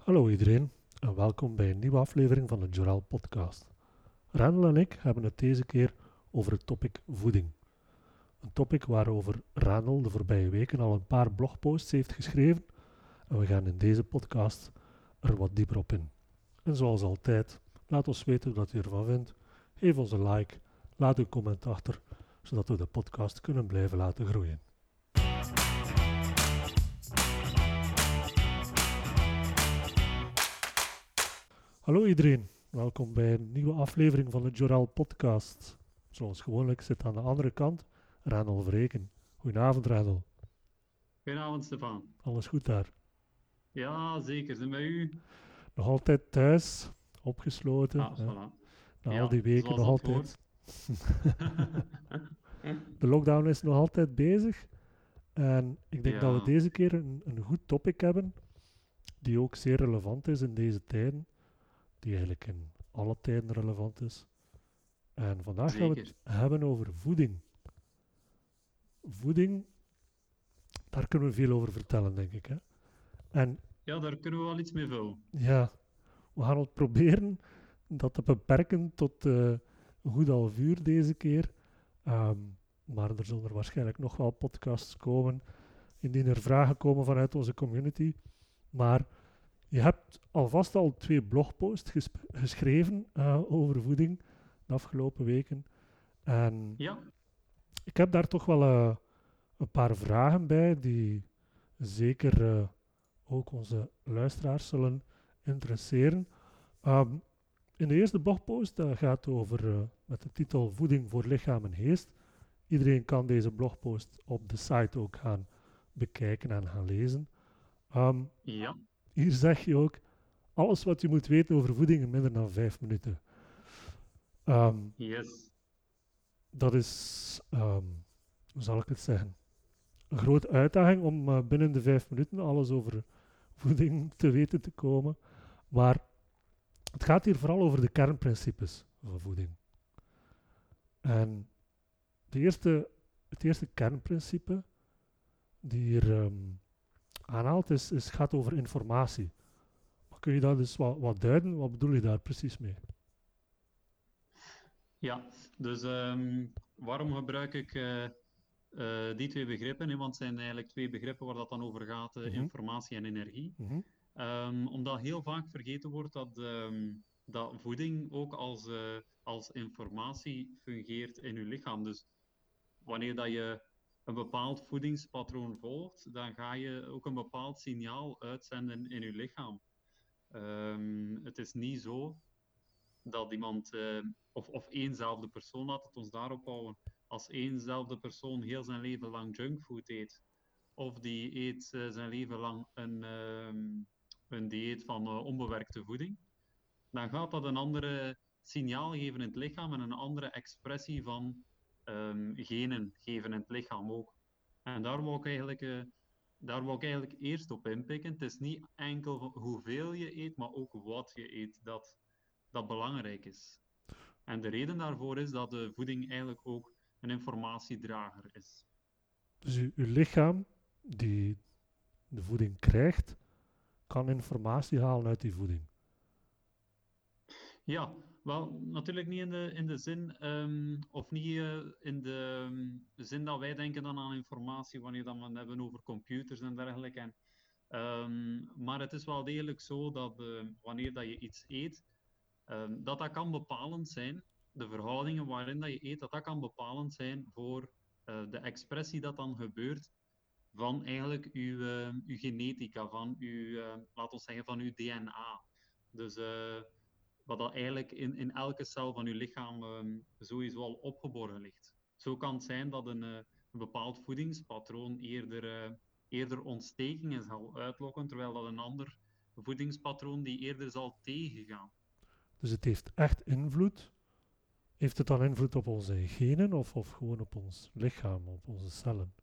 Hallo iedereen en welkom bij een nieuwe aflevering van de Joral podcast. Randall en ik hebben het deze keer over het topic voeding. Een topic waarover Randall de voorbije weken al een paar blogposts heeft geschreven en we gaan in deze podcast er wat dieper op in. En zoals altijd, laat ons weten wat u ervan vindt. Geef ons een like, laat uw comment achter, zodat we de podcast kunnen blijven laten groeien. Hallo iedereen, welkom bij een nieuwe aflevering van de Joral podcast. Zoals gewoonlijk zit aan de andere kant Randall Vreken. Goedenavond Randall. Goedenavond, Stefan. Alles goed daar? Ja, zeker. Zijn bij u? Nog altijd thuis, opgesloten. Ah, voilà. Na Ja, al die weken nog altijd. De lockdown is nog altijd bezig. En ik denk dat we deze keer een, een goed topic hebben, die ook zeer relevant is in deze tijden, die eigenlijk in alle tijden relevant is. En vandaag gaan we het hebben over voeding. Voeding, daar kunnen we veel over vertellen, denk ik. Hè? En Ja, daar kunnen we wel iets mee vullen. ja, we gaan het proberen dat te beperken tot eh, een goed half uur deze keer. Ehm, maar er zullen er waarschijnlijk nog wel podcasts komen, indien er vragen komen vanuit onze community. Maar je hebt alvast al twee blogposts geschreven eh, over voeding de afgelopen weken. En Ja, ik heb daar toch wel eh, een paar vragen bij die zeker eh, ook onze luisteraars zullen interesseren. Ehm, in de eerste blogpost dat gaat over met de titel Voeding voor lichaam en geest. Iedereen kan deze blogpost op de site ook gaan bekijken en gaan lezen. Ehm, ja, hier zeg je ook alles wat je moet weten over voeding in minder dan vijf minuten. Ehm, yes. dat is, ehm, hoe zal ik het zeggen, een grote uitdaging om eh, binnen de vijf minuten alles over voeding te weten te komen. Maar het gaat hier vooral over de kernprincipes van voeding. En de eerste, het eerste kernprincipe die hier ehm, aanhaalt is, is, gaat over informatie. Maar kun je dat dus wat, wat duiden? Wat bedoel je daar precies mee? Ja, dus ehm, waarom gebruik ik eh, eh, die twee begrippen? hè? Want het zijn eigenlijk twee begrippen waar dat dan over gaat, eh, Mhm. informatie en energie. Mhm. Ehm, omdat heel vaak vergeten wordt dat, ehm, dat voeding ook als, als informatie fungeert in je lichaam. Dus wanneer dat je een bepaald voedingspatroon volgt, dan ga je ook een bepaald signaal uitzenden in je lichaam. Ehm, het is niet zo dat iemand, eh, of, of éénzelfde persoon, laat het ons daarop houden, als éénzelfde persoon heel zijn leven lang junkfood eet, of die eet eh, zijn leven lang een, ehm, een dieet van eh, onbewerkte voeding, dan gaat dat een andere signaal geven in het lichaam en een andere expressie van ehm, genen geven in het lichaam ook. En daar wou ik eigenlijk, eh, daar wou ik eigenlijk eerst op inpikken. Het is niet enkel hoeveel je eet, maar ook wat je eet dat, dat belangrijk is. En de reden daarvoor is dat de voeding eigenlijk ook een informatiedrager is. Dus uw, uw lichaam, die de voeding krijgt, kan informatie halen uit die voeding. Ja, wel, natuurlijk niet in de, in de zin, ehm, of niet eh, in de ehm, zin dat wij denken dan aan informatie wanneer dan we het hebben over computers en dergelijke. En, ehm, maar het is wel degelijk zo dat eh, wanneer dat je iets eet, dat dat kan bepalend zijn, de verhoudingen waarin dat je eet, dat dat kan bepalend zijn voor eh, de expressie dat dan gebeurt van eigenlijk uw, uw genetica, van uw, laten we zeggen, van uw DNA. Dus wat dat eigenlijk in, in elke cel van uw lichaam ehm, sowieso al opgeborgen ligt. Zo kan het zijn dat een, eh, een bepaald voedingspatroon eerder, eh, eerder ontstekingen zal uitlokken, terwijl dat een ander voedingspatroon die eerder zal tegengaan. Dus het heeft echt invloed. Heeft het dan invloed op onze genen of, of gewoon op ons lichaam, op onze cellen?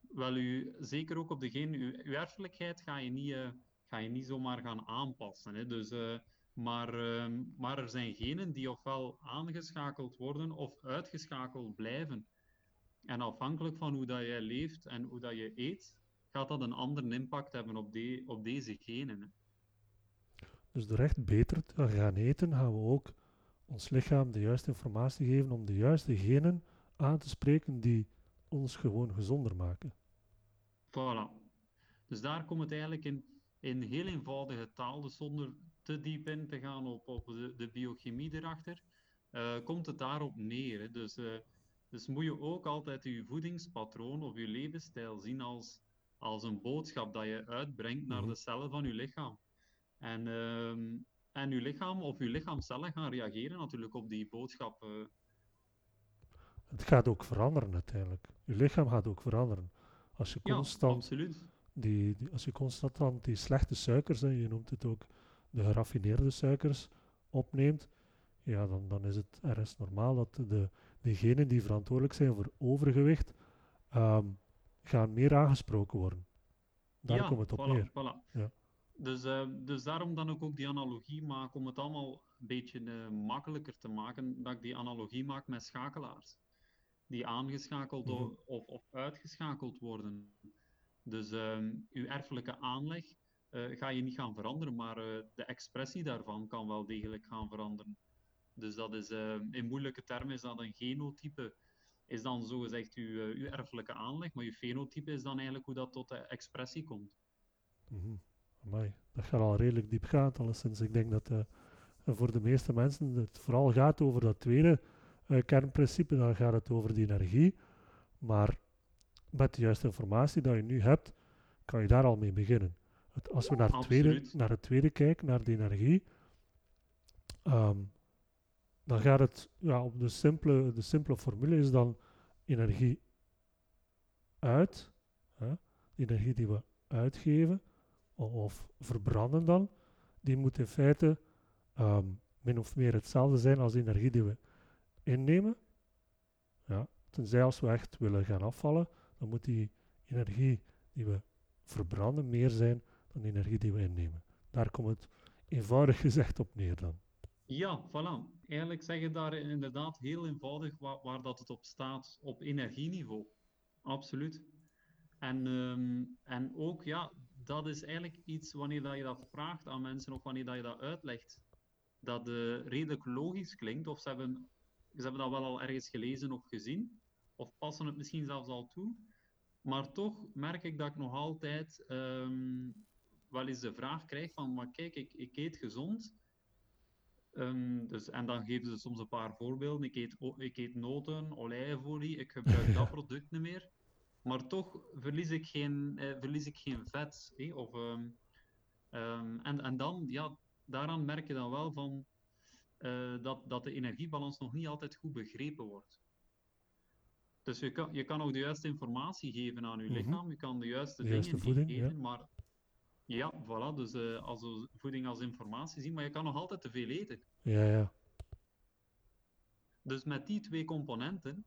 Wel, u, zeker ook op degene, uw, uw erfelijkheid ga je niet, eh, ga je niet zomaar gaan aanpassen. Hè? Dus, eh, maar, ehm, maar er zijn genen die ofwel aangeschakeld worden of uitgeschakeld blijven. En afhankelijk van hoe dat jij leeft en hoe dat je eet, gaat dat een andere impact hebben op, de, op deze genen. Hè? Dus door echt beter te gaan eten, gaan we ook ons lichaam de juiste informatie geven om de juiste genen aan te spreken die ons gewoon gezonder maken. Voilà. Dus daar komt het eigenlijk in, in heel eenvoudige taal, dus zonder te diep in te gaan op, op de, de biochemie erachter, uh, komt het daarop neer. Hè. Dus, uh, dus moet je ook altijd je voedingspatroon of je levensstijl zien als, als een boodschap dat je uitbrengt naar mhm. de cellen van je lichaam. En, uh, en je lichaam of je lichaamcellen gaan reageren natuurlijk op die boodschap. Uh. Het gaat ook veranderen uiteindelijk. Je lichaam gaat ook veranderen. Als je constant, ja, die, die, als je constant die slechte suikers, en je noemt het ook de geraffineerde suikers, opneemt, ja, dan, dan is het ergens normaal dat de, degenen die verantwoordelijk zijn voor overgewicht, um, gaan meer aangesproken worden. Daar komt het op voilà, neer. Voilà. Ja. Dus, uh, dus daarom dan ook, ook die analogie maken, om het allemaal een beetje uh, makkelijker te maken, dat ik die analogie maak met schakelaars. Die aangeschakeld mm -hmm. of, of uitgeschakeld worden. Dus uh, uw erfelijke aanleg ga je niet gaan veranderen, maar de expressie daarvan kan wel degelijk gaan veranderen. Dus dat is, in moeilijke termen is dat een genotype is dan zogezegd uw, uw erfelijke aanleg, maar uw fenotype is dan eigenlijk hoe dat tot de expressie komt. Mm dat gaat al redelijk diep gaan, alleszins. Ik denk dat voor de meeste mensen het vooral gaat over dat tweede kernprincipe, dan gaat het over die energie. Maar met de juiste informatie dat je nu hebt, kan je daar al mee beginnen. Als we naar het, tweede, naar het tweede kijken, naar die energie, um, dan gaat het, ja, op de simpele, de simpele formule is dan energie uit, hè, energie die we uitgeven, of verbranden dan, die moet in feite um, min of meer hetzelfde zijn als de energie die we innemen. Ja, tenzij als we echt willen gaan afvallen, dan moet die energie die we verbranden meer zijn de energie die we innemen. Daar komt het eenvoudig gezegd op neer dan. Ja, voilà. Eigenlijk zeg je daar inderdaad heel eenvoudig waar, waar dat het op staat, op energieniveau. Absoluut. En, um, en ook, ja, dat is eigenlijk iets, wanneer dat je dat vraagt aan mensen of wanneer dat je dat uitlegt, dat uh, redelijk logisch klinkt. Of ze hebben, ze hebben dat wel al ergens gelezen of gezien, of passen het misschien zelfs al toe. Maar toch merk ik dat ik nog altijd um, wel eens de vraag krijg van, maar kijk, ik, ik eet gezond. Um, dus, en dan geven ze soms een paar voorbeelden. Ik eet, ik eet noten, olijfolie, ik gebruik dat product niet meer maar toch verlies ik geen, eh, verlies ik geen vet. Eh, of, um, um, en, en dan, ja, daaraan merk je dan wel van, uh, dat, dat de energiebalans nog niet altijd goed begrepen wordt. Dus je kan, je kan ook de juiste informatie geven aan je -hmm. lichaam, je kan de juiste de dingen voeding, geven, ja. maar ja, voilà, dus uh, als voeding als informatie zien, maar je kan nog altijd te veel eten. Ja, ja. Dus met die twee componenten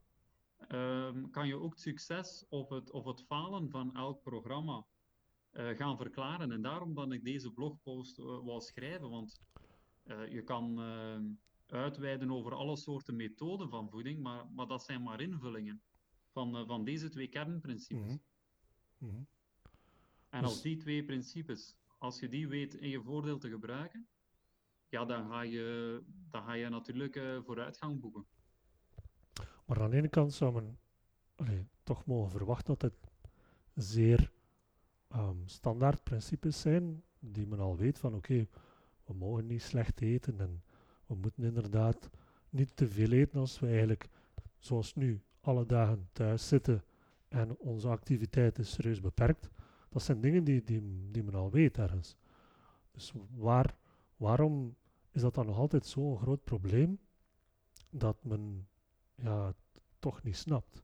um, kan je ook het succes of het, of het falen van elk programma uh, gaan verklaren. En daarom dat ik deze blogpost uh, wou schrijven, want je kan ehm, uitweiden over alle soorten methoden van voeding, maar, maar dat zijn maar invullingen van, van deze twee kernprincipes. Mm -hmm. Mm -hmm. En als dus die twee principes, als je die weet in je voordeel te gebruiken, ja, dan ga je, dan ga je natuurlijk vooruitgang boeken. Maar aan de ene kant zou men allee, toch mogen verwachten dat het zeer um, standaard principes zijn, die men al weet van oké, okay, we mogen niet slecht eten en we moeten inderdaad niet te veel eten als we eigenlijk, zoals nu, alle dagen thuis zitten en onze activiteit is serieus beperkt. Dat zijn dingen die, die, die men al weet ergens. Dus waar, waarom is dat dan nog altijd zo'n groot probleem dat men ja, toch niet snapt.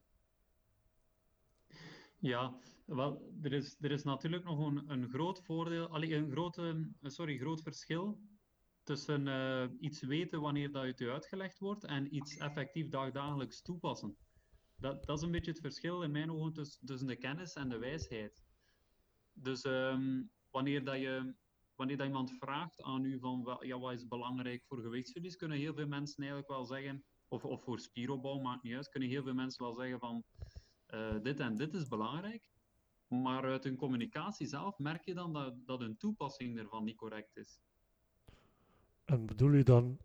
Ja, wel, er is, er is natuurlijk nog een, een groot voordeel, allee, een grote, sorry, groot verschil tussen uh, iets weten wanneer dat het u uitgelegd wordt en iets effectief dagdagelijks toepassen. Dat, dat is een beetje het verschil in mijn ogen tussen, tussen de kennis en de wijsheid. Dus um, wanneer, dat je, wanneer dat iemand vraagt aan u van ja, wat is belangrijk voor gewichtsverlies, kunnen heel veel mensen eigenlijk wel zeggen of, of voor spieropbouw, maakt niet uit, kunnen heel veel mensen wel zeggen van uh, dit en dit is belangrijk. Maar uit hun communicatie zelf merk je dan dat, dat hun toepassing ervan niet correct is. En bedoel je dan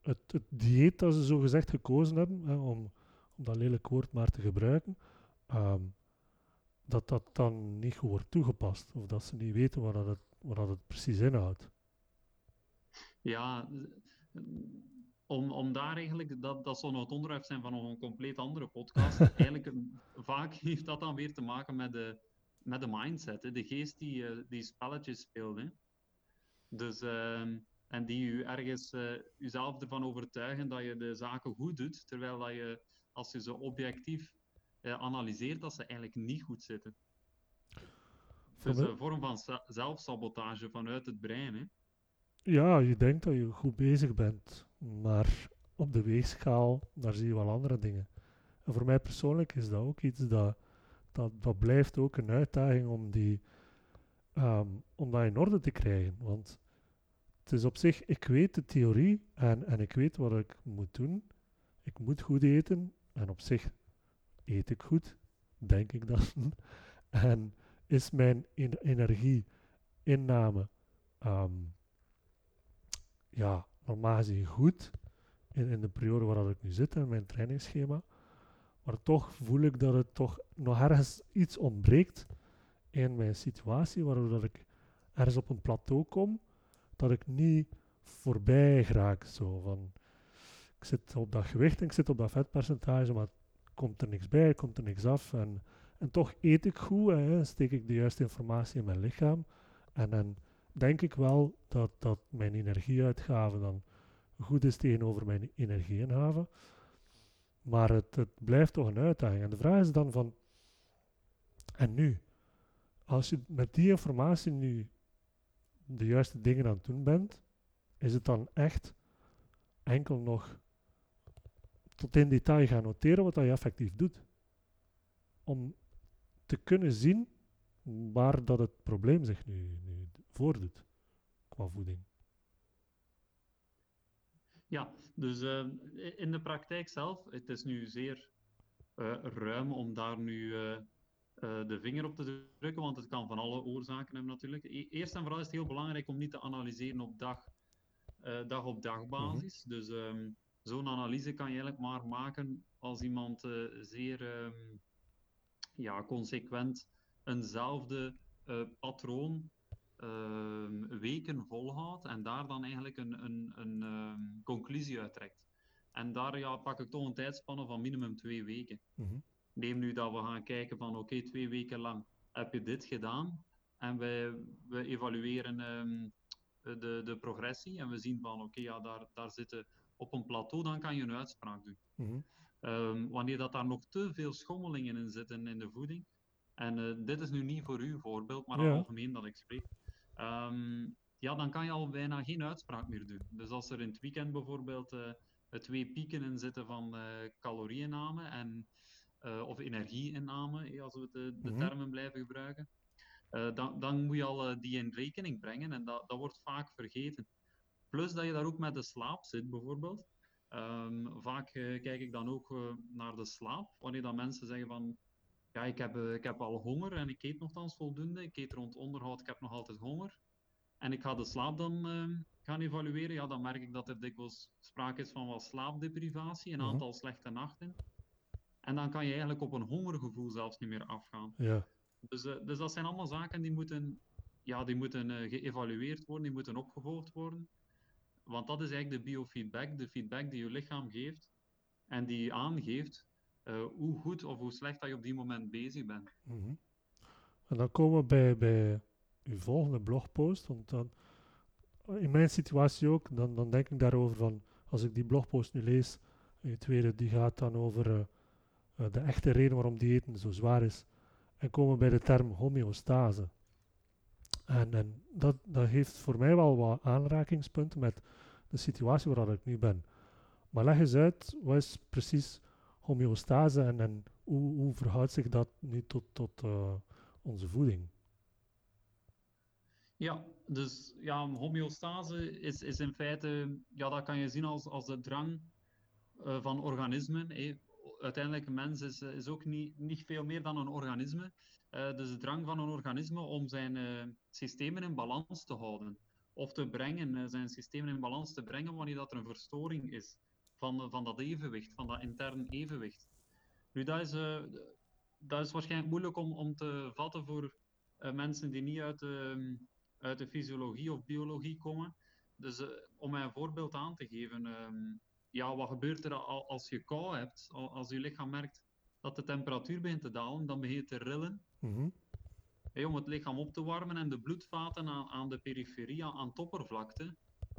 het, het dieet dat ze zo gezegd gekozen hebben, hè, om, om dat lelijk woord maar te gebruiken, ehm, dat dat dan niet goed wordt toegepast, of dat ze niet weten wat dat het, wat dat het precies inhoudt. Ja, om, om daar eigenlijk, dat, dat zou nog het onderwerp zijn van nog een compleet andere podcast. eigenlijk, vaak heeft dat dan weer te maken met de, met de mindset, hè? de geest die, uh, die spelletjes speelt. Hè? Dus, uh, en die u ergens uh, uzelf ervan overtuigen dat je de zaken goed doet, terwijl dat je, als je ze objectief analyseert, dat ze eigenlijk niet goed zitten. Dus een vorm van zelfsabotage vanuit het brein. Hè? Ja, je denkt dat je goed bezig bent, maar op de weegschaal, daar zie je wel andere dingen. En voor mij persoonlijk is dat ook iets dat, dat, dat blijft ook een uitdaging om, die, um, om dat in orde te krijgen. Want het is op zich, ik weet de theorie en, en ik weet wat ik moet doen. Ik moet goed eten en op zich eet ik goed, denk ik dan. en is mijn energie inname um, ja, normaal gezien goed in, in de periode waar ik nu zit in mijn trainingsschema. Maar toch voel ik dat het toch nog ergens iets ontbreekt in mijn situatie, waardoor dat ik ergens op een plateau kom, dat ik niet voorbij raak. Zo van, ik zit op dat gewicht en ik zit op dat vetpercentage, maar komt er niks bij, komt er niks af. En, en toch eet ik goed, en steek ik de juiste informatie in mijn lichaam. En dan denk ik wel dat, dat mijn energieuitgave dan goed is tegenover mijn energieinhaven. Maar het, het blijft toch een uitdaging. En de vraag is dan van, en nu? Als je met die informatie nu de juiste dingen aan het doen bent, is het dan echt enkel nog tot in detail gaan noteren wat je effectief doet. Om te kunnen zien waar dat het probleem zich nu, nu voordoet qua voeding. Ja, dus uh, in de praktijk zelf, het is nu zeer uh, ruim om daar nu uh, de vinger op te drukken, want het kan van alle oorzaken hebben natuurlijk. E eerst en vooral is het heel belangrijk om niet te analyseren op dag, dag op dag basis. Mm -hmm. Dus um, zo'n analyse kan je eigenlijk maar maken als iemand zeer um, ja, consequent eenzelfde patroon uh, weken volhoudt en daar dan eigenlijk een, een, een um, conclusie uit trekt. En daar ja, pak ik toch een tijdspanne van minimum twee weken. Mm -hmm. Neem nu dat we gaan kijken van oké, okay, twee weken lang heb je dit gedaan en wij, we evalueren um, de, de progressie en we zien van oké, okay, ja, daar, daar zitten op een plateau, dan kan je een uitspraak doen. Mm -hmm. um, wanneer dat daar nog te veel schommelingen in zitten in de voeding, en uh, dit is nu niet voor u voorbeeld, maar ja. algemeen dat ik spreek, Um, ja, dan kan je al bijna geen uitspraak meer doen. Dus als er in het weekend bijvoorbeeld uh, twee pieken in zitten van uh, calorieinname en, of energieinname, als we de, de mm -hmm. termen blijven gebruiken, dan, dan moet je al die in rekening brengen en dat, dat wordt vaak vergeten. Plus dat je daar ook met de slaap zit bijvoorbeeld. Um, vaak kijk ik dan ook naar de slaap, wanneer dan mensen zeggen van ja, ik heb, uh, ik heb al honger en ik eet nogthans voldoende. Ik eet rond onderhoud, ik heb nog altijd honger. En ik ga de slaap dan uh, gaan evalueren. Ja, dan merk ik dat er dikwijls sprake is van wat slaapdeprivatie, een aantal slechte nachten. En dan kan je eigenlijk op een hongergevoel zelfs niet meer afgaan. Ja. Dus, dus dat zijn allemaal zaken die moeten, ja, die moeten geëvalueerd worden, die moeten opgevolgd worden. Want dat is eigenlijk de biofeedback, de feedback die je lichaam geeft en die aangeeft uh, hoe goed of hoe slecht dat je op die moment bezig bent. -hmm. En dan komen we bij, bij uw volgende blogpost. Want dan, in mijn situatie ook, dan, dan denk ik daarover van, als ik die blogpost nu lees, je tweede die gaat dan over uh, de echte reden waarom diëten zo zwaar is. En komen we bij de term homeostase. En, dat, dat heeft voor mij wel wat aanrakingspunten met de situatie waar ik nu ben. Maar leg eens uit, wat is precies homeostase en, hoe, verhoudt zich dat nu tot, tot uh, onze voeding? Ja, dus ja, homeostase is, is in feite, ja, dat kan je zien als, als de drang uh, van organismen. Eh. Uiteindelijk, een mens is, is ook niet, niet veel meer dan een organisme. Uh, dus de drang van een organisme om zijn systemen in balans te houden. of te brengen, zijn systemen in balans te brengen wanneer dat er een verstoring is van, van dat evenwicht, van dat intern evenwicht. Nu, dat is, dat is waarschijnlijk moeilijk om, om te vatten voor mensen die niet uit de, uit de fysiologie of biologie komen. Dus om mij een voorbeeld aan te geven, ehm, ja, wat gebeurt er als je kou hebt, als je lichaam merkt dat de temperatuur begint te dalen, dan begin je te rillen. Mm om het lichaam op te warmen en de bloedvaten aan, aan de periferie, aan, aan het oppervlakte,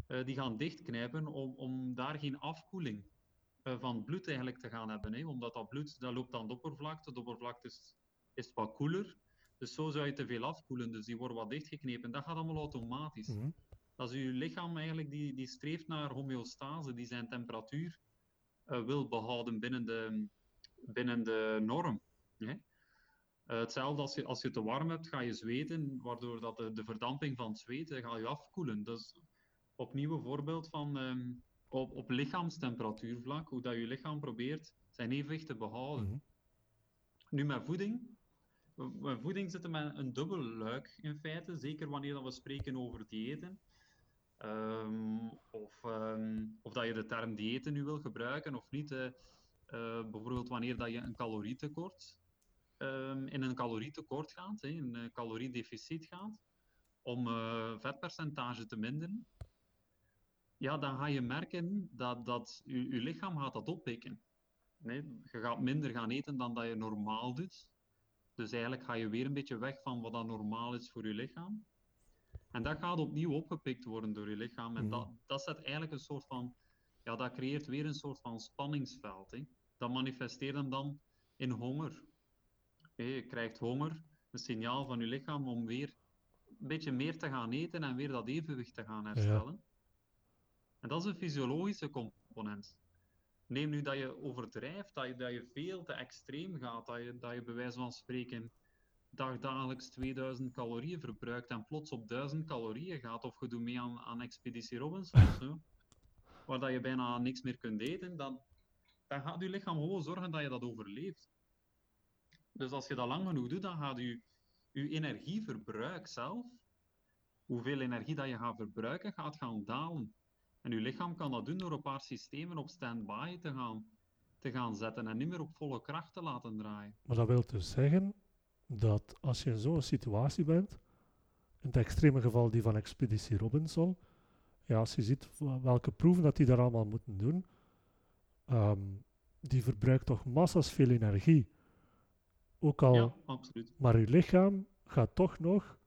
uh, die gaan dichtknijpen om, om daar geen afkoeling uh, van het bloed eigenlijk te gaan hebben. Omdat dat bloed dat loopt aan de oppervlakte, de oppervlakte is, is wat koeler. Dus zo zou je te veel afkoelen, dus die worden wat dichtgeknepen. Dat gaat allemaal automatisch. Mm -hmm. Dat is je lichaam eigenlijk die, die streeft naar homeostase, die zijn temperatuur uh, wil behouden binnen de, binnen de norm. Hè? Uh, hetzelfde als je, als je te warm hebt, ga je zweten, waardoor dat de, de verdamping van het zweet uh, ga je afkoelen. Dus opnieuw een voorbeeld van um, op, op lichaamstemperatuurvlak, hoe dat je lichaam probeert zijn evenwicht te behouden. Mm -hmm. Nu met voeding. Met voeding zitten met een dubbel luik in feite, zeker wanneer dat we spreken over diëten. Um, of, um, of dat je de term diëten nu wil gebruiken of niet. Uh, bijvoorbeeld wanneer dat je een calorietekort um, in een calorietekort gaat, hè, een caloriedeficit gaat, om uh, vetpercentage te minderen, ja, dan ga je merken dat, dat je, je lichaam gaat dat oppikken. Nee, je gaat minder gaan eten dan dat je normaal doet. Dus eigenlijk ga je weer een beetje weg van wat dat normaal is voor je lichaam. En dat gaat opnieuw opgepikt worden door je lichaam. En mm. dat, dat zet eigenlijk een soort van, ja, dat creëert weer een soort van spanningsveld. Hè. Dat manifesteert hem dan in honger. Je krijgt honger, een signaal van je lichaam om weer een beetje meer te gaan eten en weer dat evenwicht te gaan herstellen. Ja. En dat is een fysiologische component. Neem nu dat je overdrijft, dat je, dat je veel te extreem gaat, dat je, dat je bij wijze van spreken dagdagelijks 2000 calorieën verbruikt en plots op 1000 calorieën gaat, of je doet mee aan, aan Expeditie Robinson, zo, waar dat je bijna niks meer kunt eten, dan, dan gaat je lichaam gewoon zorgen dat je dat overleeft. Dus als je dat lang genoeg doet, dan gaat je, je energieverbruik zelf, hoeveel energie dat je gaat verbruiken, gaat gaan dalen. En je lichaam kan dat doen door een paar systemen op standby te gaan, te gaan zetten en niet meer op volle kracht te laten draaien. Maar dat wil dus zeggen dat als je in zo'n situatie bent, in het extreme geval die van Expeditie Robinson, ja, als je ziet welke proeven dat die daar allemaal moeten doen, um, die verbruikt toch massas veel energie. Ook al, ja, absoluut. maar je lichaam gaat toch nog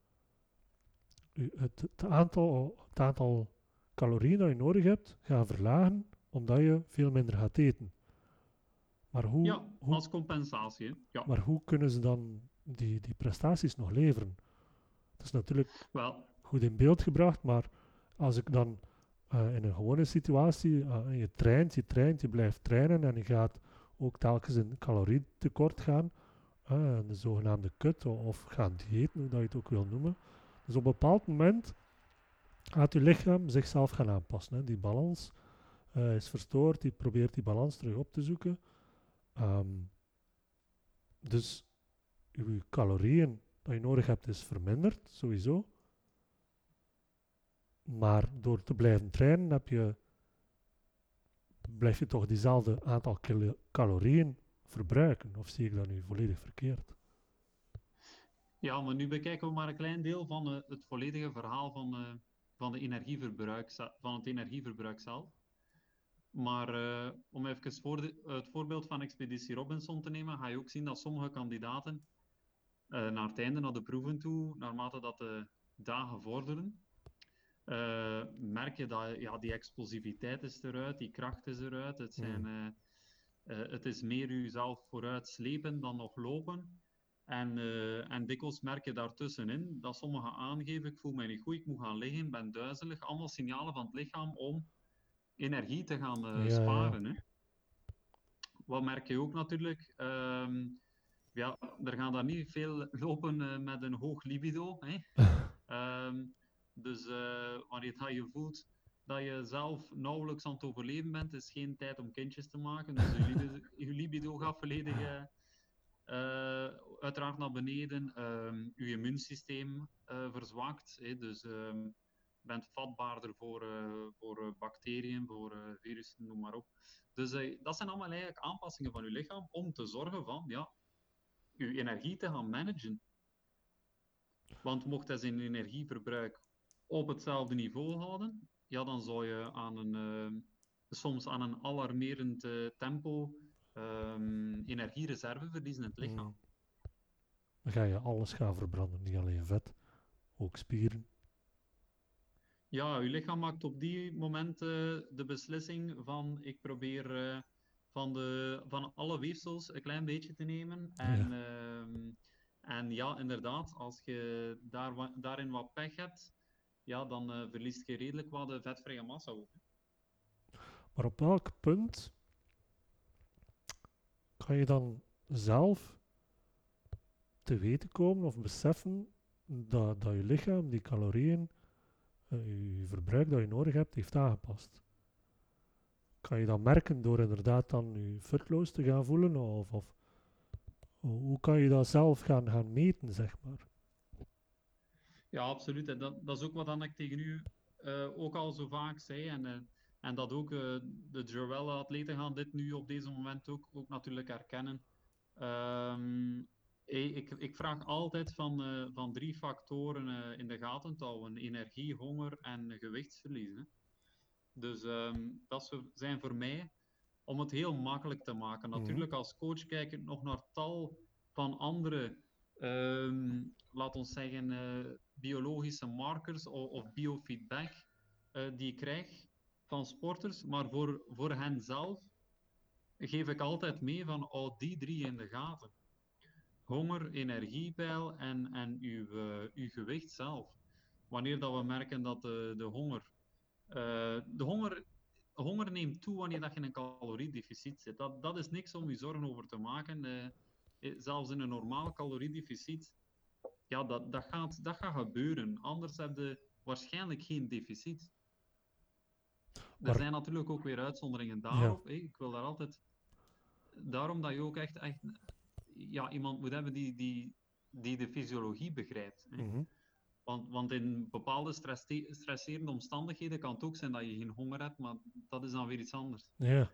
het, het, aantal, het aantal calorieën dat je nodig hebt, gaan verlagen, omdat je veel minder gaat eten. Maar hoe, ja, hoe, als compensatie. Ja. Maar hoe kunnen ze dan die, die prestaties nog leveren? Dat is natuurlijk Wel. goed in beeld gebracht, maar als ik dan uh, in een gewone situatie, uh, je traint, je traint, je blijft trainen en je gaat ook telkens in calorietekort gaan, uh, de zogenaamde kut of gaan diëten, hoe dat je het ook wil noemen. Dus op een bepaald moment gaat je lichaam zichzelf gaan aanpassen. Hè. Die balans is verstoord, die probeert die balans terug op te zoeken. Um, dus je calorieën dat je nodig hebt is verminderd, sowieso. Maar door te blijven trainen heb je, blijf je toch diezelfde aantal calorieën verbruiken. Of zie ik dat nu volledig verkeerd? Ja, maar nu bekijken we maar een klein deel van uh, het volledige verhaal van, uh, van, de energieverbruik, van het energieverbruik zelf. Maar uh, om even voor het voorbeeld van Expeditie Robinson te nemen, ga je ook zien dat sommige kandidaten naar het einde, naar de proeven toe, naarmate dat de dagen vorderen, merk je dat ja, die explosiviteit is eruit, die kracht is eruit. Het zijn... Mm uh, het is meer jezelf vooruit slepen dan nog lopen. En, en dikwijls merk je daartussenin dat sommigen aangeven, ik voel me niet goed, ik moet gaan liggen, ben duizelig. Allemaal signalen van het lichaam om energie te gaan ja, sparen. Ja. Hè. Wat merk je ook natuurlijk? Um, ja, er gaan daar niet veel lopen met een hoog libido. Hè. um, dus wanneer je je voelt dat je zelf nauwelijks aan het overleven bent, is geen tijd om kindjes te maken. Dus je libido, je libido gaat volledig uh, uiteraard naar beneden. Um, je immuunsysteem verzwakt. Hè, dus um, bent vatbaarder voor, voor bacteriën, voor virussen, noem maar op. Dus dat zijn allemaal eigenlijk aanpassingen van je lichaam om te zorgen van, ja, je energie te gaan managen. Want mocht hij zijn energieverbruik op hetzelfde niveau houden, ja, dan zou je aan een, soms aan een alarmerend tempo um, energiereserve verliezen in het lichaam. Mm. Dan ga je alles gaan verbranden, niet alleen vet, ook spieren. Ja, je lichaam maakt op die momenten de beslissing van ik probeer van, de, van alle weefsels een klein beetje te nemen. En ja, ehm, en ja inderdaad, als je daar, daarin wat pech hebt, ja, dan uh, verliest je redelijk wat de vetvrije massa ook. Maar op welk punt kan je dan zelf te weten komen of beseffen dat, dat je lichaam die calorieën, uh, je verbruik dat je nodig hebt, heeft aangepast? Kan je dat merken door inderdaad dan je futloos te gaan voelen? Of, of hoe kan je dat zelf gaan, gaan meten, zeg maar? Ja, absoluut. En dat, dat is ook wat ik tegen u uh, ook al zo vaak zei. En, uh, en dat ook uh, de Joelle-atleten gaan dit nu op deze moment ook, ook natuurlijk herkennen. Um, ik, ik, vraag altijd van, van drie factoren in de gaten te houden: energie, honger en gewichtsverlies. Hè. Dus um, dat zijn voor mij om het heel makkelijk te maken. Mhm. Natuurlijk, als coach kijk ik nog naar tal van andere, um, laat ons zeggen, biologische markers of, of biofeedback die ik krijg van sporters, maar voor, voor hen zelf geef ik altijd mee van oh, die drie in de gaten. Honger, energiepeil en, en uw, uh, uw gewicht zelf. Wanneer dat we merken dat de, de honger... Uh, de honger, honger neemt toe wanneer dat je in een caloriedeficit zit. Dat, dat is niks om je zorgen over te maken. Zelfs in een normaal caloriedeficit, ja, dat, dat, gaat, dat gaat gebeuren. Anders heb je waarschijnlijk geen deficit. Er zijn natuurlijk ook weer uitzonderingen daarop. Ja. Ik wil daar altijd. Daarom dat je ook echt, echt ja, iemand moet hebben die, die, die de fysiologie begrijpt. Mm want, want in bepaalde stresserende omstandigheden kan het ook zijn dat je geen honger hebt, maar dat is dan weer iets anders. Ja.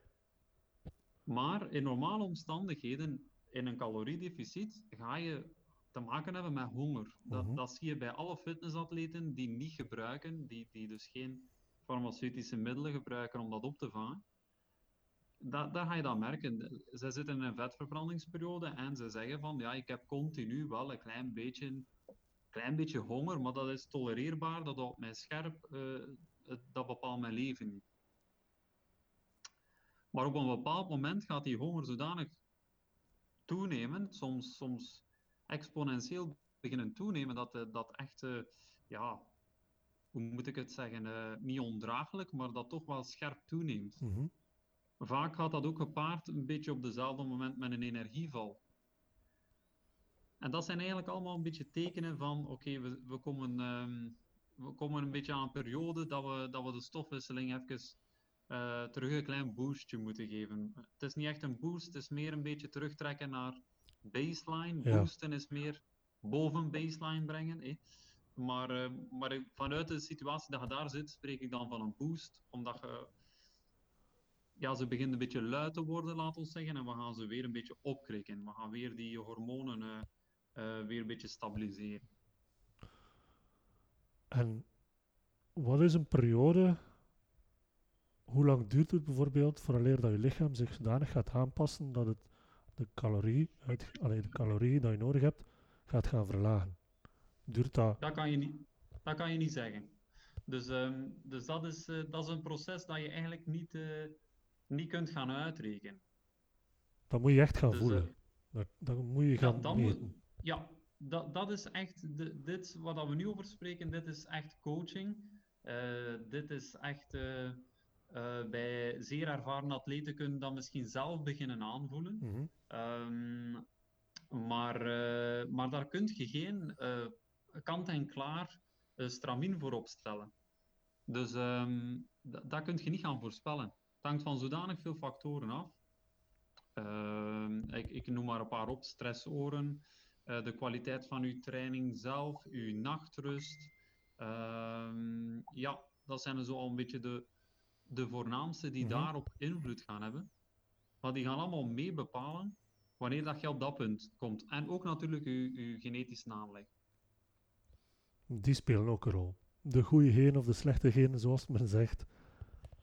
Maar in normale omstandigheden, in een caloriedeficit, ga je te maken hebben met honger. Dat, mhm. dat zie je bij alle fitnessatleten die niet gebruiken, die, die dus geen farmaceutische middelen gebruiken om dat op te vangen, dat, dat ga je dan merken. Ze zitten in een vetverbrandingsperiode en ze zeggen van ja, ik heb continu wel een klein beetje, klein beetje honger, maar dat is tolereerbaar, dat houdt mij scherp, uh, dat bepaalt mijn leven niet. Maar op een bepaald moment gaat die honger zodanig toenemen, soms, soms exponentieel beginnen toenemen, dat uh, dat echt, uh, ja, hoe moet ik het zeggen, uh, niet ondraaglijk, maar dat toch wel scherp toeneemt. Mm Vaak gaat dat ook gepaard een beetje op dezelfde moment met een energieval. En dat zijn eigenlijk allemaal een beetje tekenen van, oké, we, we, komen, um, we komen een beetje aan een periode dat we, dat we de stofwisseling even uh, terug een klein boostje moeten geven. Het is niet echt een boost, het is meer een beetje terugtrekken naar baseline. Boosten is meer boven baseline brengen. Eh. Maar, uh, maar vanuit de situatie dat je daar zit, spreek ik dan van een boost, omdat je ja, ze beginnen een beetje luid te worden, laat ons zeggen. En we gaan ze weer een beetje opkrikken. We gaan weer die hormonen uh, uh, weer een beetje stabiliseren. En wat is een periode? Hoe lang duurt het bijvoorbeeld vooraleer dat je lichaam zich zodanig gaat aanpassen dat het de calorie, uit, allee, de calorie die je nodig hebt, gaat gaan verlagen? Duurt dat? Dat kan je niet, dat kan je niet zeggen. Dus, um, dus dat, is, uh, dat is een proces dat je eigenlijk niet niet kunt gaan uitrekenen. Dat moet je echt gaan dus, voelen. Uh, dat, moet je gaan ja. Moet, ja, dat, dat is echt, de, dit wat we nu over spreken, dit is echt coaching. Dit is echt, uh, bij zeer ervaren atleten kunnen dat misschien zelf beginnen aanvoelen. Mm -hmm. Um, maar, maar daar kun je geen kant-en-klaar stramien voor opstellen. Dus um, dat kun je niet gaan voorspellen hangt van zodanig veel factoren af. Uh, ik, ik, noem maar een paar op: stressoren, uh, de kwaliteit van uw training zelf, uw nachtrust. Uh, ja, ja, dat zijn zo al een beetje de, de voornaamste die Mhm. daarop invloed gaan hebben. Maar die gaan allemaal mee bepalen wanneer dat je op dat punt komt. En ook natuurlijk je, je genetische aanleg. Die spelen ook een rol. De goede genen of de slechte genen, zoals men zegt,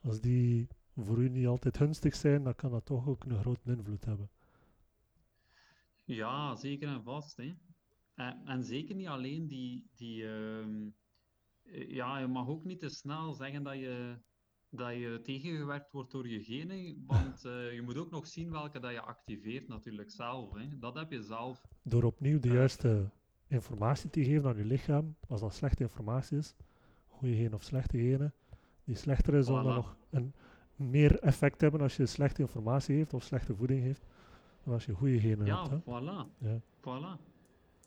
als die voor u niet altijd gunstig zijn, dan kan dat toch ook een grote invloed hebben. Ja, zeker en vast. Hè. En, en zeker niet alleen die, die ehm, eh, ja, je mag ook niet te snel zeggen dat je, dat je tegengewerkt wordt door je genen, want eh, je moet ook nog zien welke dat je activeert natuurlijk zelf. Hè. Dat heb je zelf. Door opnieuw de juiste informatie te geven aan je lichaam, als dat slechte informatie is, goede genen of slechte genen, die slechter dan Voilà. nog een meer effect hebben als je slechte informatie heeft of slechte voeding heeft, dan als je goede genen Ja, hebt. Voilà. Ja. Voilà.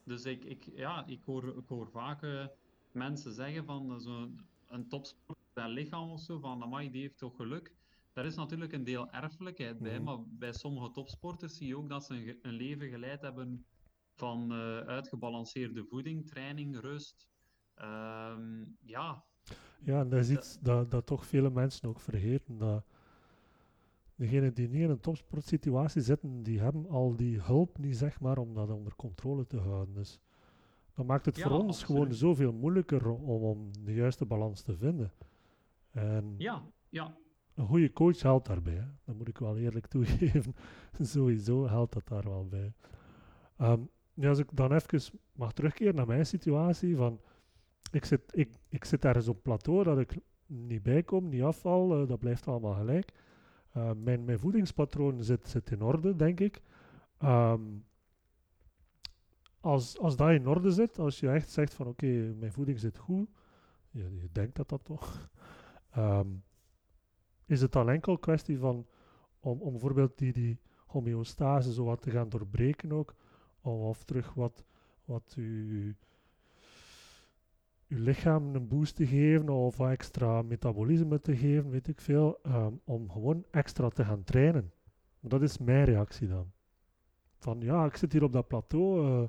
Dus ik, ik, ja, ik, hoor, ik hoor vaak eh, mensen zeggen van eh, zo'n een topsporter zijn lichaam of zo, van amai, die heeft toch geluk. Daar is natuurlijk een deel erfelijkheid bij, Mhm. maar bij sommige topsporters zie je ook dat ze een, leven geleid hebben van eh, uitgebalanceerde voeding, training, rust. Ehm, ja, Ja, en dat is Dat- iets dat, dat toch vele mensen ook vergeten. Dat degenen die niet in een topsportsituatie zitten, die hebben al die hulp niet, zeg maar, om dat onder controle te houden. Dus dat maakt het Ja, voor ons gewoon zoveel moeilijker om, om de juiste balans te vinden. En ja, ja, een goede coach helpt daarbij. Hè. Dat moet ik wel eerlijk toegeven. Sowieso helpt dat daar wel bij. Ehm, nu, als ik dan even mag terugkeren naar mijn situatie, van ik zit, ik, ik zit ergens op plateau dat ik niet bijkom, niet afval, eh, dat blijft allemaal gelijk. Eh, mijn, mijn voedingspatroon zit, zit in orde, denk ik. Ehm, als, als dat in orde zit, als je echt zegt van oké, mijn voeding zit goed, je, je denkt dat dat toch, ehm, is het dan enkel kwestie van om, om bijvoorbeeld die, die homeostase zo wat te gaan doorbreken ook, of, terug wat, wat uw, uw lichaam een boost te geven, of extra metabolisme te geven, weet ik veel, ehm, om gewoon extra te gaan trainen. Dat is mijn reactie dan. Van ja, ik zit hier op dat plateau, eh,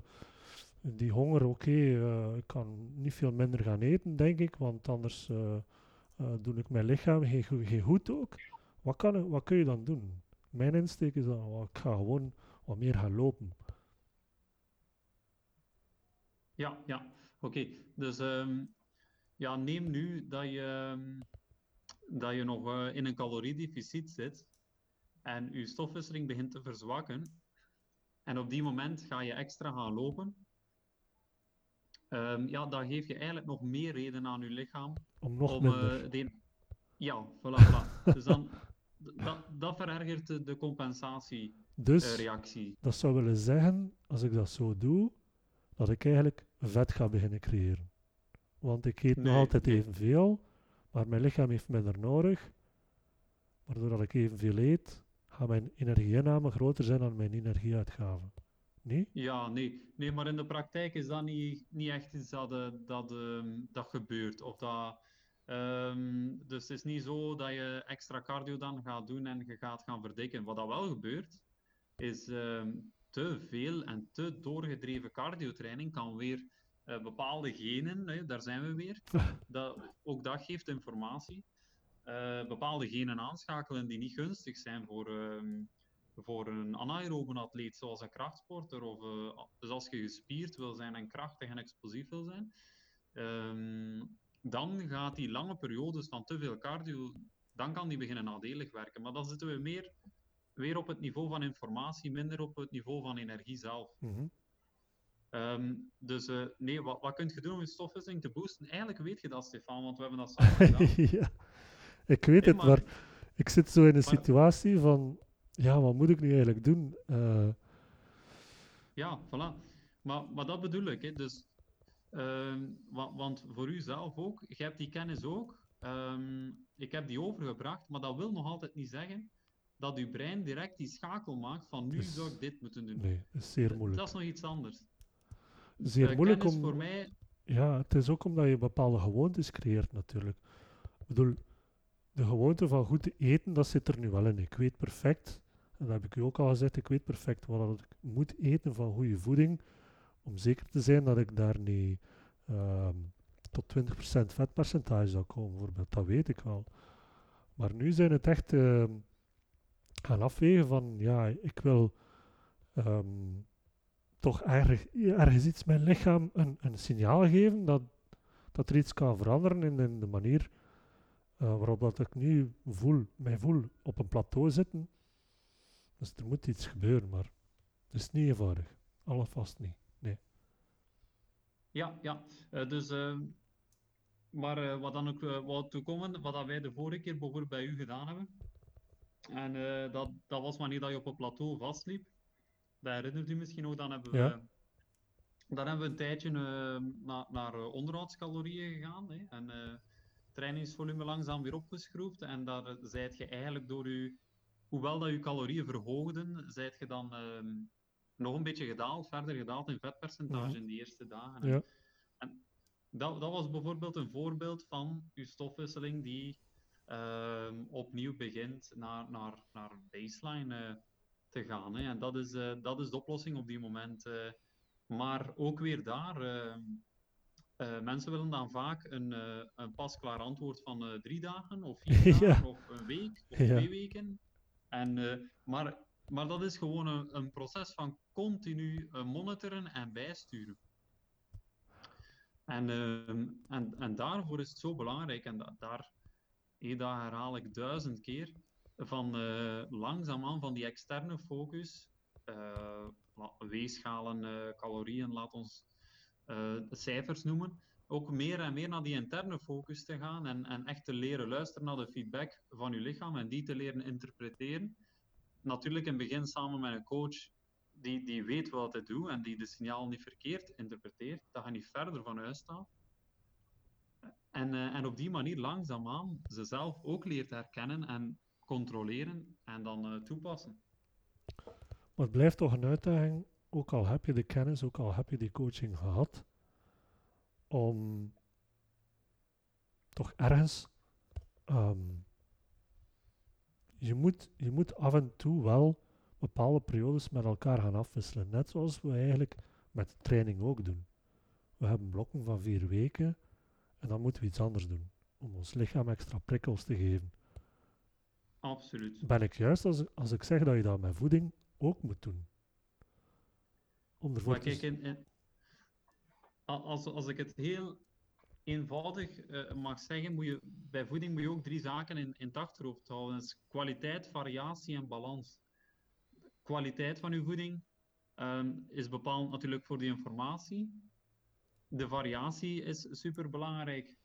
die honger, oké, eh, ik kan niet veel minder gaan eten, denk ik, want anders eh, eh, doe ik mijn lichaam geen, geen goed ook. Wat, kan, wat kun je dan doen? Mijn insteek is dan, ik ga gewoon wat meer gaan lopen. Ja, ja. Oké, dus ehm, ja, neem nu dat je, ehm, dat je nog eh, in een caloriedeficit zit en je stofwisseling begint te verzwakken. En op die moment ga je extra gaan lopen. Ehm, ja, dan geef je eigenlijk nog meer reden aan je lichaam Om nog om minder. eh, de- Ja, voilà, voilà. Dus dan, dat, dat verergert de, de dus compensatiereactie. dat zou willen zeggen, als ik dat zo doe, dat ik eigenlijk vet ga beginnen creëren. Want ik eet nog altijd nee. evenveel, maar mijn lichaam heeft minder nodig. Waardoor dat ik evenveel eet, gaan mijn energieinname groter zijn dan mijn energieuitgaven. Nee? Ja, nee. nee, maar in de praktijk is dat niet, niet echt iets dat, eh, dat, ehm, dat gebeurt. Of dat, ehm, dus het is niet zo dat je extra cardio dan gaat doen en je gaat gaan verdikken. Wat dat wel gebeurt, is ehm, te veel en te doorgedreven cardiotraining kan weer eh, bepaalde genen, hè, daar zijn we weer, dat, ook dat geeft informatie, eh, bepaalde genen aanschakelen die niet gunstig zijn voor, voor een anaerobe atleet zoals een krachtsporter. Of, eh, dus als je gespierd wil zijn en krachtig en explosief wil zijn, ehm, dan gaat die lange periodes van te veel cardio, dan kan die beginnen nadelig werken. Maar dan zitten we meer weer op het niveau van informatie, minder op het niveau van energie zelf. Mhm. Ehm, dus eh, nee, wat, wat kun je doen om je stofwisseling te boosten? Eigenlijk weet je dat, Stefan, want we hebben dat samen gedaan. ja, ik weet Nee, het, maar- maar ik zit zo in een Maar- situatie van, ja, wat moet ik nu eigenlijk doen? Eh, Ja, voilà. Maar, maar dat bedoel ik. Hè. Dus, ehm, wa- want voor u zelf ook, je hebt die kennis ook. Ehm, ik heb die overgebracht, maar dat wil nog altijd niet zeggen dat uw brein direct die schakel maakt van nu zou ik dit moeten doen. nee, dat is zeer moeilijk. Dat is nog iets anders. Zeer moeilijk om... voor mij, Ja, het is ook omdat je bepaalde gewoontes creëert natuurlijk. Ik bedoel, de gewoonte van goed te eten, dat zit er nu wel in. Ik weet perfect, dat heb ik u ook al gezegd, ik weet perfect wat ik moet eten van goede voeding, om zeker te zijn dat ik daar niet ehm, tot 20% vetpercentage zou komen, bijvoorbeeld. Dat weet ik wel. Maar nu zijn het echt ehm, gaan afwegen van, ja, ik wil ehm, toch erg, ergens iets mijn lichaam een, een signaal geven dat, dat er iets kan veranderen in, in de manier uh, waarop dat ik nu voel, mij voel op een plateau zitten. Dus er moet iets gebeuren, maar het is niet eenvoudig. Alvast niet. Nee. Ja, ja. Uh, dus, uh, maar uh, wat dan ook wat toekomen, wat dat wij de vorige keer bijvoorbeeld bij u gedaan hebben. En dat, dat was wanneer dat je op een plateau vastliep. Dat herinnert u misschien nog, dan hebben we, ja. dan hebben we een tijdje na, naar onderhoudscalorieën gegaan. Hè, en trainingsvolume langzaam weer opgeschroefd. En daar zijt je eigenlijk door je, hoewel dat je calorieën verhoogden, zijt je dan ehm, nog een beetje gedaald, verder gedaald in vetpercentage in die eerste dagen. Ja. En dat, dat was bijvoorbeeld een voorbeeld van je stofwisseling die ehm, opnieuw begint naar, naar, naar baseline uh, te gaan. Hè. En dat is, uh, dat is de oplossing op die moment. Uh, maar ook weer daar, ehm, mensen willen dan vaak een, een pasklaar antwoord van drie dagen of vier dagen of een week of twee weken. En, maar, maar dat is gewoon een, proces van continu monitoren en bijsturen. En, ehm, en, en daarvoor is het zo belangrijk, en da daar herhaal ik duizend keer, van langzaamaan van die externe focus, weegschalen, calorieën, laat ons uh, cijfers noemen, ook meer en meer naar die interne focus te gaan en, en echt te leren luisteren naar de feedback van je lichaam en die te leren interpreteren. Natuurlijk in het begin samen met een coach die, die weet wat hij doet en die de signaal niet verkeerd interpreteert, dat je niet verder van huis staat. En, uh, en op die manier langzaamaan ze zelf ook leert herkennen en controleren en dan uh, toepassen. Maar het blijft toch een uitdaging ook al heb je de kennis, ook al heb je die coaching gehad, om toch ergens, um, je, moet, je moet af en toe wel bepaalde periodes met elkaar gaan afwisselen. Net zoals we eigenlijk met training ook doen. We hebben blokken van vier weken en dan moeten we iets anders doen. Om ons lichaam extra prikkels te geven. Absoluut. Ben ik juist als, als ik zeg dat je dat met voeding ook moet doen? maar kijk, in, als, als ik het heel eenvoudig uh, mag zeggen, moet je, bij voeding moet je ook drie zaken in, in het achterhoofd houden. Dat is kwaliteit, variatie en balans. Kwaliteit van je voeding um, is bepaald natuurlijk voor de informatie. De variatie is super belangrijk.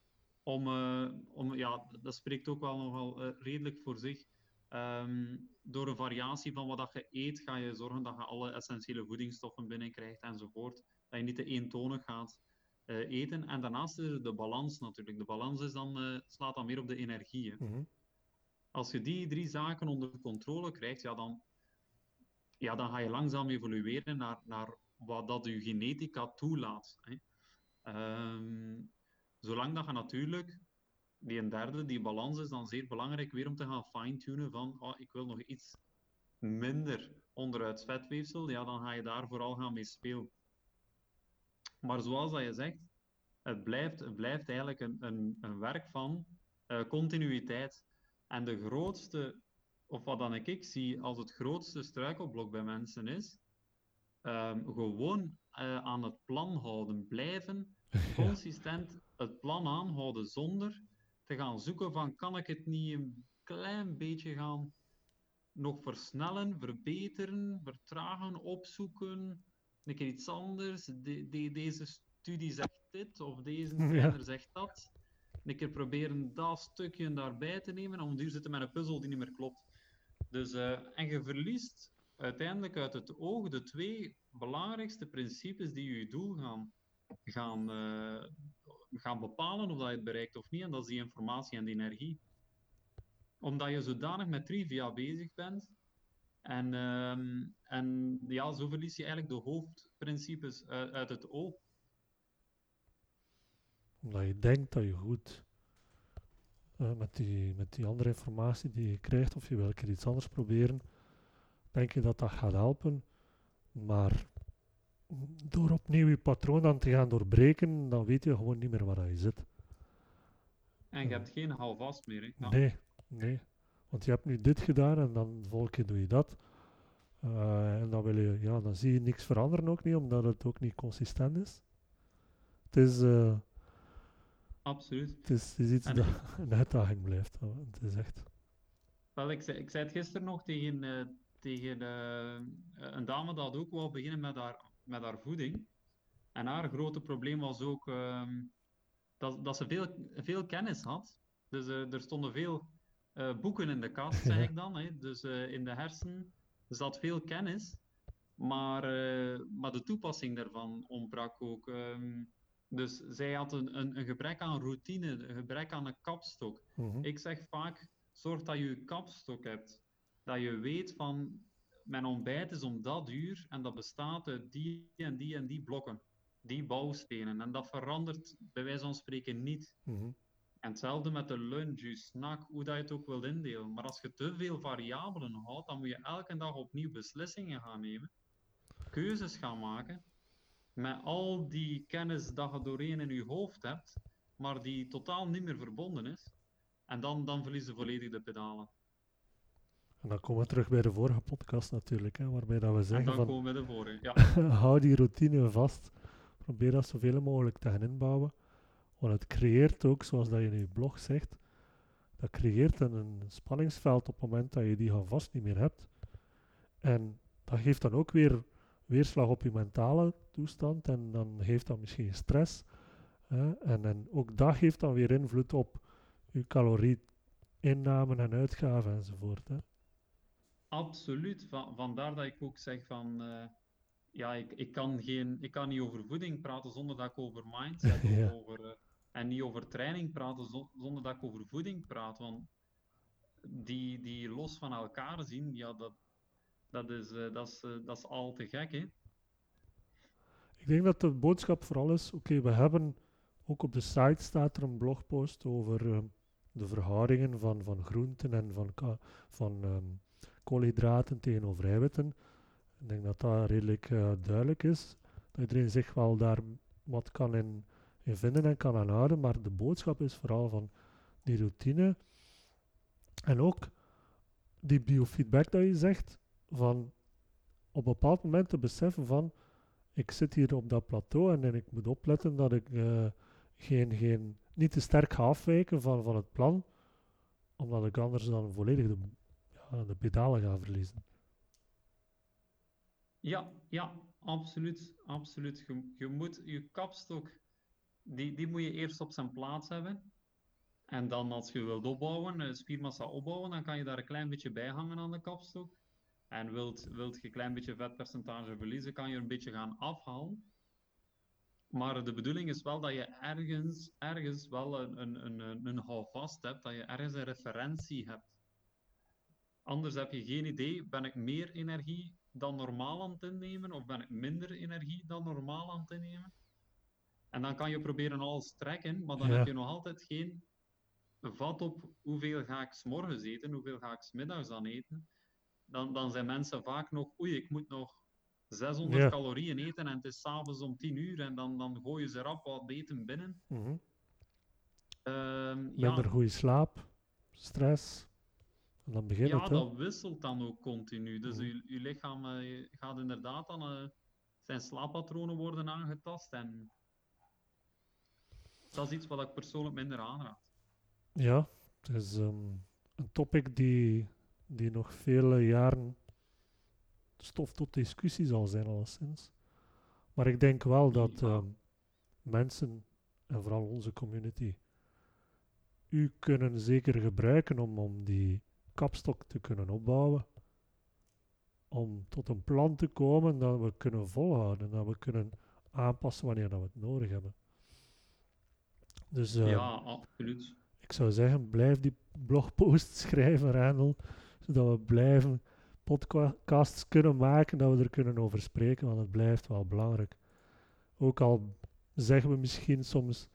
Om, uh, om, ja, dat spreekt ook wel nogal uh, redelijk voor zich. Um, door een variatie van wat dat je eet, ga je zorgen dat je alle essentiële voedingsstoffen binnenkrijgt enzovoort. Dat je niet te eentonig gaat uh, eten. En daarnaast is er de balans natuurlijk. De balans is dan, uh, slaat dan meer op de energie. Mm -hmm. Als je die drie zaken onder controle krijgt, ja, dan, ja, dan ga je langzaam evolueren naar, naar wat dat je genetica toelaat. Hè. Um, zolang dat je natuurlijk die een derde, die balans is dan zeer belangrijk weer om te gaan fine-tunen van oh, ik wil nog iets minder onderuit vetweefsel, ja, dan ga je daar vooral gaan mee spelen. Maar zoals dat je zegt, het blijft, het blijft eigenlijk een, een, een werk van uh, continuïteit. En de grootste, of wat dan ik zie als het grootste struikelblok bij mensen is, um, gewoon uh, aan het plan houden, blijven, consistent het plan aanhouden zonder te gaan zoeken van kan ik het niet een klein beetje gaan nog versnellen, verbeteren, vertragen, opzoeken, een keer iets anders. De, de, deze studie zegt dit of deze trainer ja. zegt dat. Een keer proberen dat stukje daarbij te nemen, om duur zitten met een puzzel die niet meer klopt. Dus, uh, en je verliest uiteindelijk uit het oog de twee belangrijkste principes die je doel gaan, gaan uh, gaan bepalen of dat je het bereikt of niet. En dat is die informatie en die energie. Omdat je zodanig met trivia bezig bent. En, uh, en ja, zo verlies je eigenlijk de hoofdprincipes uit, uit het oog. Omdat je denkt dat je goed uh, met, die, met die andere informatie die je krijgt, of je wil keer iets anders proberen, denk je dat dat gaat helpen. Maar door opnieuw je patroon dan te gaan doorbreken, dan weet je gewoon niet meer waar je zit. En je hebt geen houvast meer. Hè? Nee, nee. Want je hebt nu dit gedaan en dan de volgende doe je dat. Uh, en dan, wil je, ja, dan zie je niks veranderen ook niet, omdat het ook niet consistent is. Het is, uh, Absoluut. Het is, het is iets en dat een uitdaging blijft. Het is echt. Wel, ik zei, ik zei het gisteren nog tegen, uh, tegen een dame dat ook wou beginnen met haar, met haar voeding. En haar grote probleem was ook ehm, dat, dat ze veel, veel kennis had. Dus er stonden veel boeken in de kast, zeg ik dan. Hè. Dus in de hersenen zat veel kennis, maar, uh, maar de toepassing daarvan ontbrak ook. Um, dus zij had een, een, een, gebrek aan routine, een gebrek aan een kapstok. Mhm. Ik zeg vaak, zorg dat je een kapstok hebt. Dat je weet van, mijn ontbijt is om dat uur en dat bestaat uit die en die en die blokken. Die bouwstenen. En dat verandert bij wijze van spreken niet. Mhm. En hetzelfde met de lunch, je snack, hoe dat je het ook wilt indelen. Maar als je te veel variabelen houdt, dan moet je elke dag opnieuw beslissingen gaan nemen. Keuzes gaan maken. Met al die kennis dat je doorheen in je hoofd hebt, maar die totaal niet meer verbonden is. En dan, dan verlies je volledig de pedalen. En dan komen we terug bij de vorige podcast natuurlijk, hè, waarbij dat we zeggen en van... dan komen we bij de vorige, ja. hou die routine vast. Probeer dat zoveel mogelijk te gaan inbouwen. Want het creëert ook, zoals dat je in je blog zegt, dat creëert een, een spanningsveld op het moment dat je die vast niet meer hebt. En dat geeft dan ook weer weerslag op je mentale toestand en dan geeft dat misschien stress. Hè? En, en ook dat geeft dan weer invloed op je calorie-inname en uitgaven enzovoort. Hè? Absoluut. Van, vandaar dat ik ook zeg van... Uh, ja, ik, ik, kan geen, ik kan niet over voeding praten zonder dat ik over mindset Ja. over... Uh, en niet over training praten zo- zonder dat ik over voeding praat. Want die, die los van elkaar zien, ja, dat, dat, is, eh, dat, is, eh, dat is al te gek. Hè? Ik denk dat de boodschap vooral is, oké, we hebben, ook op de site staat er een blogpost over ehm, de verhoudingen van, van groenten en van, van ehm, koolhydraten tegenover eiwitten. Ik denk dat dat redelijk eh, duidelijk is. Dat iedereen zich wel daar wat kan in, in vinden en kan aanhouden, maar de boodschap is vooral van die routine en ook die biofeedback dat je zegt, van op een bepaald moment te beseffen van ik zit hier op dat plateau en, ik moet opletten dat ik eh, geen, geen, niet te sterk ga afwijken van, van het plan, omdat ik anders dan volledig de, ja, de pedalen ga verliezen. Ja, ja, absoluut. absoluut. Je, je moet je kapstok, die, die moet je eerst op zijn plaats hebben. En dan als je wilt opbouwen, eh, spiermassa opbouwen, dan kan je daar een klein beetje bij hangen aan de kapstok. En wilt, wilt je een klein beetje vetpercentage verliezen, kan je een beetje gaan afhalen. Maar de bedoeling is wel dat je ergens, ergens wel een, een, een, een, een houvast hebt, dat je ergens een referentie hebt. Anders heb je geen idee, ben ik meer energie dan normaal aan het innemen, of ben ik minder energie dan normaal aan het innemen? En dan kan je proberen alles trekken, maar dan Ja. heb je nog altijd geen vat op hoeveel ga ik 's morgens eten, hoeveel ga ik middags dan eten. Dan, dan zijn mensen vaak nog, oei, ik moet nog 600 Ja. calorieën eten en het is s'avonds om 10 uur en dan, dan gooien ze rap wat eten binnen. Mhm. Ehm, ja, Minder goede slaap, stress. En dan begint ja, het. dat wisselt dan ook continu. Dus Mhm. je, je lichaam eh, gaat inderdaad dan eh, zijn slaappatronen worden aangetast. En dat is iets wat ik persoonlijk minder aanraad. Ja, het is ehm, een topic die, die nog vele jaren stof tot discussie zal zijn, alleszins. Maar ik denk wel dat ehm, mensen, en vooral onze community, u kunnen zeker gebruiken om, om die kapstok te kunnen opbouwen. Om tot een plan te komen dat we kunnen volhouden, dat we kunnen aanpassen wanneer dat we het nodig hebben. Dus ehm, ja, absoluut. ik zou zeggen, blijf die blogpost schrijven, Randall, zodat we blijven podcasts kunnen maken, dat we er kunnen over spreken, want het blijft wel belangrijk. Ook al zeggen we misschien soms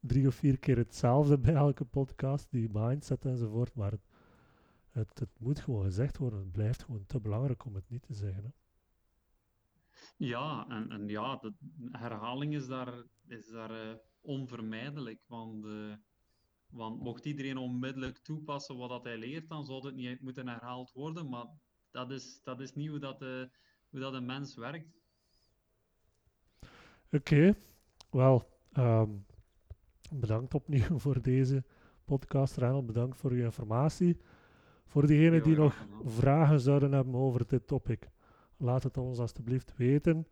drie of vier keer hetzelfde bij elke podcast, die mindset enzovoort, maar het, het, het moet gewoon gezegd worden. Het blijft gewoon te belangrijk om het niet te zeggen. Hè. Ja, en, en ja, de herhaling is daar, is daar eh, onvermijdelijk. Want, eh, want mocht iedereen onmiddellijk toepassen wat dat hij leert, dan zou het niet moeten herhaald worden. Maar dat is, dat is niet hoe dat, de, hoe dat een mens werkt. Oké, wel, ehm, bedankt opnieuw voor deze podcast, Randall. Bedankt voor uw informatie. Voor diegenen die nog vragen zouden hebben over dit topic, laat het ons alstublieft weten.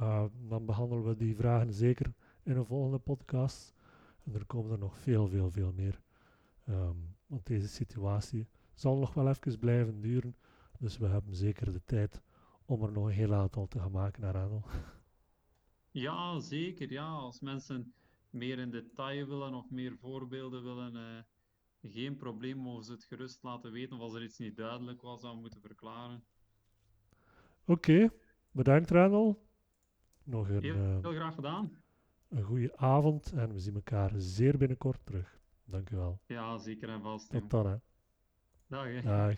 Uh, dan behandelen we die vragen zeker in een volgende podcast. En er komen er nog veel, veel, veel meer. Um, want deze situatie zal nog wel even blijven duren. Dus we hebben zeker de tijd om er nog een heel aantal te gaan maken naar Randall. Ja, zeker. Ja, als mensen meer in detail willen of meer voorbeelden willen, uh, geen probleem, mogen ze het gerust laten weten. Of als er iets niet duidelijk was, dan moeten verklaren. Oké, okay, bedankt Randall. Nog een, heel, uh, heel graag gedaan. Een goede avond en we zien elkaar zeer binnenkort terug. Dank u wel. Ja, zeker en vast. Tot dan. Hè. Dag. Hè. Dag.